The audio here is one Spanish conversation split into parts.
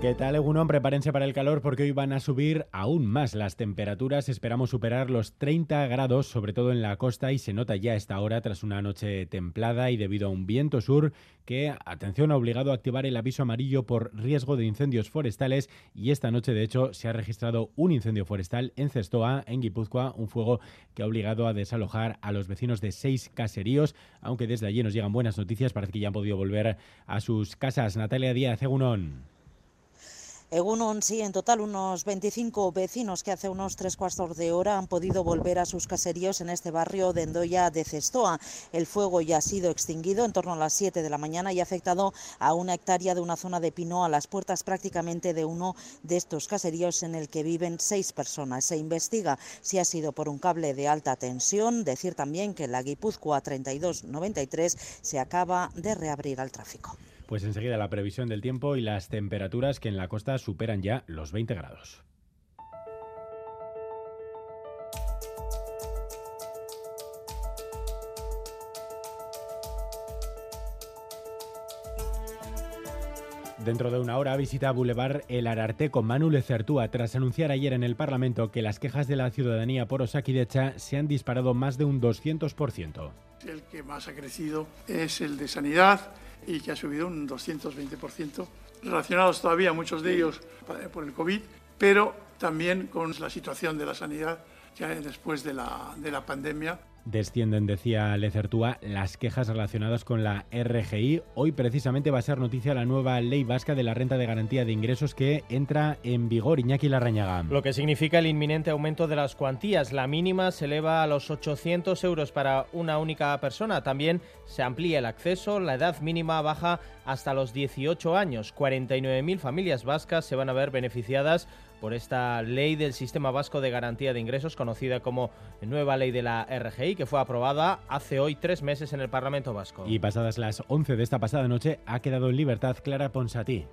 ¿Qué tal, Egunon? Prepárense para el calor porque hoy van a subir aún más las temperaturas. Esperamos superar los 30 grados, sobre todo en la costa, y se nota ya esta hora tras una noche templada y debido a un viento sur que, atención, ha obligado a activar el aviso amarillo por riesgo de incendios forestales. Y esta noche, de hecho, se ha registrado un incendio forestal en Cestoa, en Guipúzcoa, un fuego que ha obligado a desalojar a los vecinos de seis caseríos. Aunque desde allí nos llegan buenas noticias, parece que ya han podido volver a sus casas. Natalia Díaz, Egunon. Egunon, sí, en total unos 25 vecinos que hace unos tres cuartos de hora han podido volver a sus caseríos en este barrio de Endoya de Cestoa. El fuego ya ha sido extinguido en torno a las 7 de la mañana y ha afectado a una hectárea de una zona de pino a las puertas prácticamente de uno de estos caseríos en el que viven seis personas. Se investiga si ha sido por un cable de alta tensión. Decir también que la Guipúzcoa 3293 se acaba de reabrir al tráfico. Pues enseguida la previsión del tiempo y las temperaturas que en la costa superan ya los 20 grados. Dentro de una hora visita Boulevard El Ararte con Manu Lecertúa tras anunciar ayer en el Parlamento que las quejas de la ciudadanía por Osakidecha se han disparado más de un 200%. El que más ha crecido es el de sanidad y que ha subido un 220%, relacionados todavía muchos de ellos por el COVID, pero también con la situación de la sanidad ya después de la, de la pandemia Descienden, decía Lecertúa, las quejas relacionadas con la RGI. Hoy precisamente va a ser noticia la nueva ley vasca de la renta de garantía de ingresos que entra en vigor. Iñaki Larrañaga. Lo que significa el inminente aumento de las cuantías. La mínima se eleva a los 800 euros para una única persona. También se amplía el acceso. La edad mínima baja hasta los 18 años. 49.000 familias vascas se van a ver beneficiadas por esta ley del Sistema Vasco de Garantía de Ingresos, conocida como nueva ley de la RGI, que fue aprobada hace hoy tres meses en el Parlamento Vasco. Y pasadas las 11 de esta pasada noche, ha quedado en libertad Clara Ponsatí.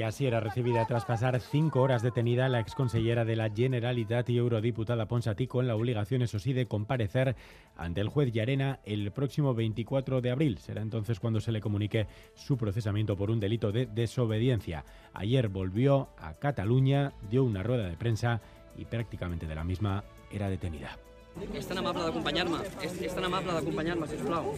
Y así era recibida tras pasar cinco horas detenida la exconsellera de la Generalitat y eurodiputada Ponsatí con la obligación, eso sí, de comparecer ante el juez Yarena el próximo 24 de abril. Será entonces cuando se le comunique su procesamiento por un delito de desobediencia. Ayer volvió a Cataluña, dio una rueda de prensa y prácticamente de la misma era detenida. Es tan amable d'acompanyar-me, és, és tan amable d'acompanyar-me, sisplau.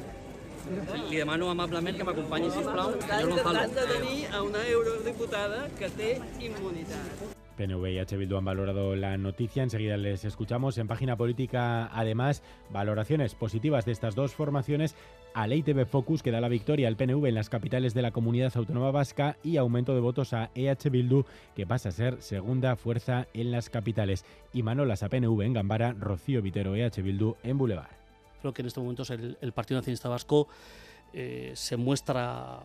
Li demano amablement que m'acompanyi, sisplau, no em falo. de tenir a una eurodiputada que té immunitat. PNV y H. Bildu han valorado la noticia. Enseguida les escuchamos. En página política, además, valoraciones positivas de estas dos formaciones. A Ley TV Focus, que da la victoria al PNV en las capitales de la comunidad autónoma vasca, y aumento de votos a EH Bildu, que pasa a ser segunda fuerza en las capitales. Y Manolas a PNV en Gambara, Rocío Vitero, EH Bildu en Boulevard. Creo que en estos momentos el, el Partido Nacionalista Vasco eh, se muestra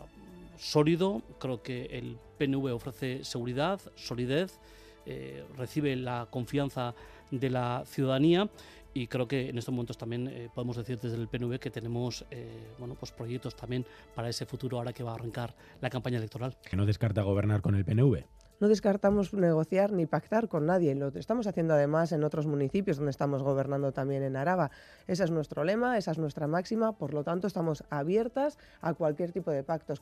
sólido. Creo que el PNV ofrece seguridad, solidez, eh, recibe la confianza de la ciudadanía y creo que en estos momentos también eh, podemos decir desde el PNV que tenemos bueno, pues proyectos también para ese futuro ahora que va a arrancar la campaña electoral. Que no descarta gobernar con el PNV. No descartamos negociar ni pactar con nadie. Lo estamos haciendo además en otros municipios donde estamos gobernando también en Araba. Ese es nuestro lema, esa es nuestra máxima. Por lo tanto, estamos abiertas a cualquier tipo de pactos.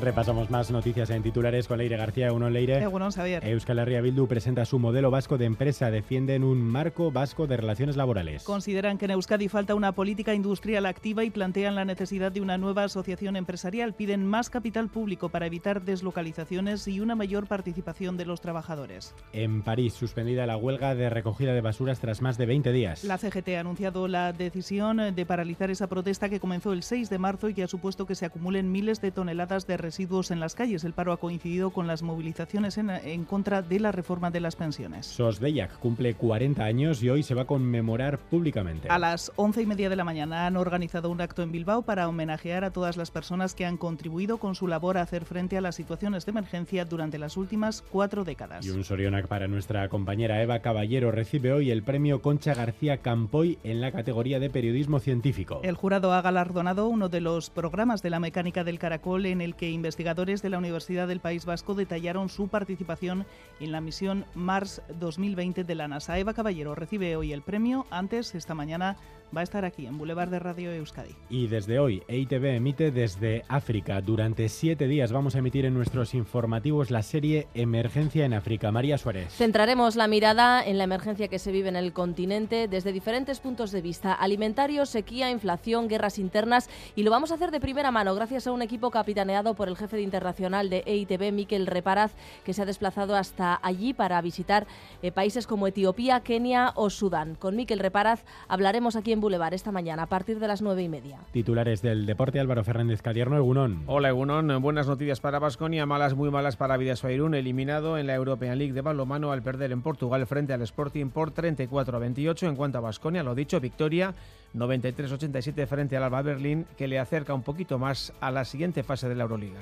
Repasamos más noticias en titulares con Leire García. Uno Leire. Egunon, Xavier. Euskal Herria Bildu presenta su modelo vasco de empresa. Defienden un marco vasco de relaciones laborales. Consideran que en Euskadi falta una política industrial activa y plantean la necesidad de una nueva asociación empresarial. Piden más capital público para evitar deslocalizaciones y una mayor participación de los trabajadores. En París, suspendida la huelga de recogida de basuras tras más de 20 días. La CGT ha anunciado la decisión de paralizar esa protesta que comenzó el 6 de marzo y que ha supuesto que se acumulen miles de toneladas de residuos en las calles. El paro ha coincidido con las movilizaciones en, en contra de la reforma de las pensiones. Sosdeyak cumple 40 años y hoy se va a conmemorar públicamente. A las once y media de la mañana han organizado un acto en Bilbao para homenajear a todas las personas que han contribuido con su labor a hacer frente a las situaciones de emergencia durante las últimas cuatro décadas. Y un Sorionac para nuestra compañera Eva Caballero recibe hoy el premio Concha García Campoy en la categoría de periodismo científico. El jurado ha galardonado uno de los programas de la mecánica del caracol en el que investigadores de la Universidad del País Vasco detallaron su participación en la misión Mars 2020 de la NASA. Eva Caballero recibe hoy el premio. Antes, esta mañana, va a estar aquí en Boulevard de Radio Euskadi. Y desde hoy, EITV emite desde África. Durante siete días vamos a emitir en nuestros informativos la serie Emergencia en África. María Suárez. Centraremos la mirada en la emergencia que se vive en el continente desde diferentes puntos de vista. Alimentario, sequía, inflación, guerras internas. Y lo vamos a hacer de primera mano gracias a un equipo capitaneado por el jefe de internacional de EITV, Miquel Reparaz, que se ha desplazado hasta allí para visitar eh, países como Etiopía, Kenia o Sudán. Con Miquel Reparaz hablaremos aquí en Boulevard esta mañana a partir de las nueve y media. Titulares del deporte, Álvaro Fernández Cadierno, Egunón. Hola Egunón, buenas noticias para Basconia, malas muy malas para Vidasoairún, eliminado en la European League de balonmano al perder en Portugal frente al Sporting por 34 a 28. En cuanto a Basconia, lo dicho, victoria 93-87 frente al Alba Berlín, que le acerca un poquito más a la siguiente fase de la Euroliga.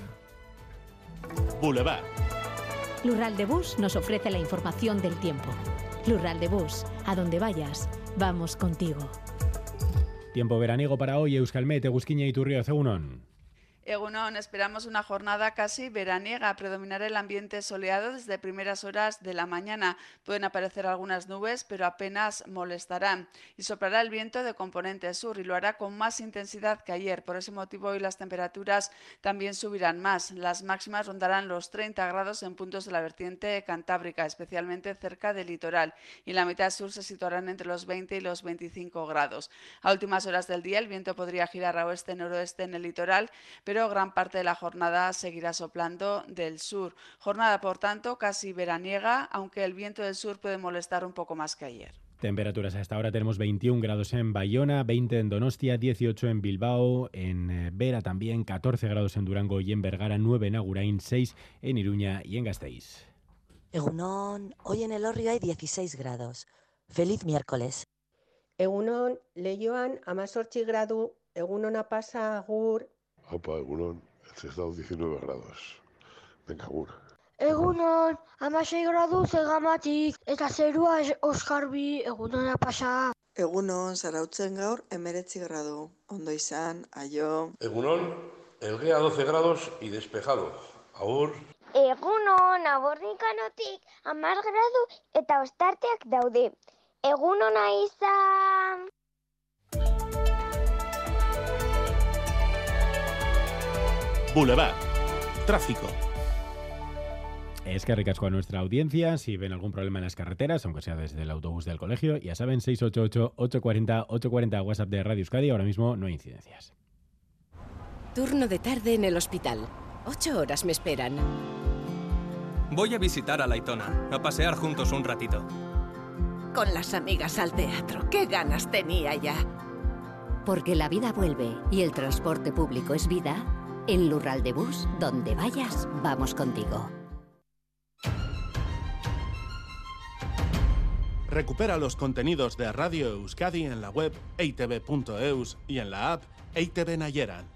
Boulevard. Lural de Bus nos ofrece la información del tiempo. Lural de Bus, a donde vayas, vamos contigo. Tiempo veraniego para hoy, Euskalmet, Egusquiña y Turrio, Cegunón. Egunon, esperamos una jornada casi veraniega. Predominará el ambiente soleado desde primeras horas de la mañana. Pueden aparecer algunas nubes, pero apenas molestarán. Y soplará el viento de componente sur y lo hará con más intensidad que ayer. Por ese motivo hoy las temperaturas también subirán más. Las máximas rondarán los 30 grados en puntos de la vertiente cantábrica, especialmente cerca del litoral. Y la mitad sur se situarán entre los 20 y los 25 grados. A últimas horas del día el viento podría girar a oeste-noroeste en el litoral, pero gran parte de la jornada seguirá soplando del sur. Jornada, por tanto, casi veraniega, aunque el viento del sur puede molestar un poco más que ayer. Temperaturas a esta hora tenemos 21 grados en Bayona, 20 en Donostia, 18 en Bilbao, en eh, Vera también, 14 grados en Durango y en Vergara, 9 en Agurain, 6 en Iruña y en Gasteiz. Egunon, hoy en el Orrio hay 16 grados. Feliz miércoles. Egunon, leioan amazortzi gradu, egunona pasa agur, Opa, Egunon, el estado 19 grados. Venga, agur. Egunon, amasei gradu zegamatik, eta zerua oskarbi egunona pasa. Egunon, zarautzen gaur, emeretzi gradu. Ondo izan, aio. Egunon, Elgea 12 grados y despejado. Agur. Egunon, abornikanotik amar gradu eta ostarteak daude. Egunona izan! Boulevard. Tráfico. Es que ricasco a nuestra audiencia. Si ven algún problema en las carreteras, aunque sea desde el autobús del colegio, ya saben, 688-840-840 WhatsApp de Radio Euskadi. Ahora mismo no hay incidencias. Turno de tarde en el hospital. Ocho horas me esperan. Voy a visitar a Laitona, a pasear juntos un ratito. Con las amigas al teatro. ¡Qué ganas tenía ya! Porque la vida vuelve y el transporte público es vida, en Lural de Bus, donde vayas, vamos contigo. Recupera los contenidos de Radio Euskadi en la web eitv.eus y en la app EITV Nayeran.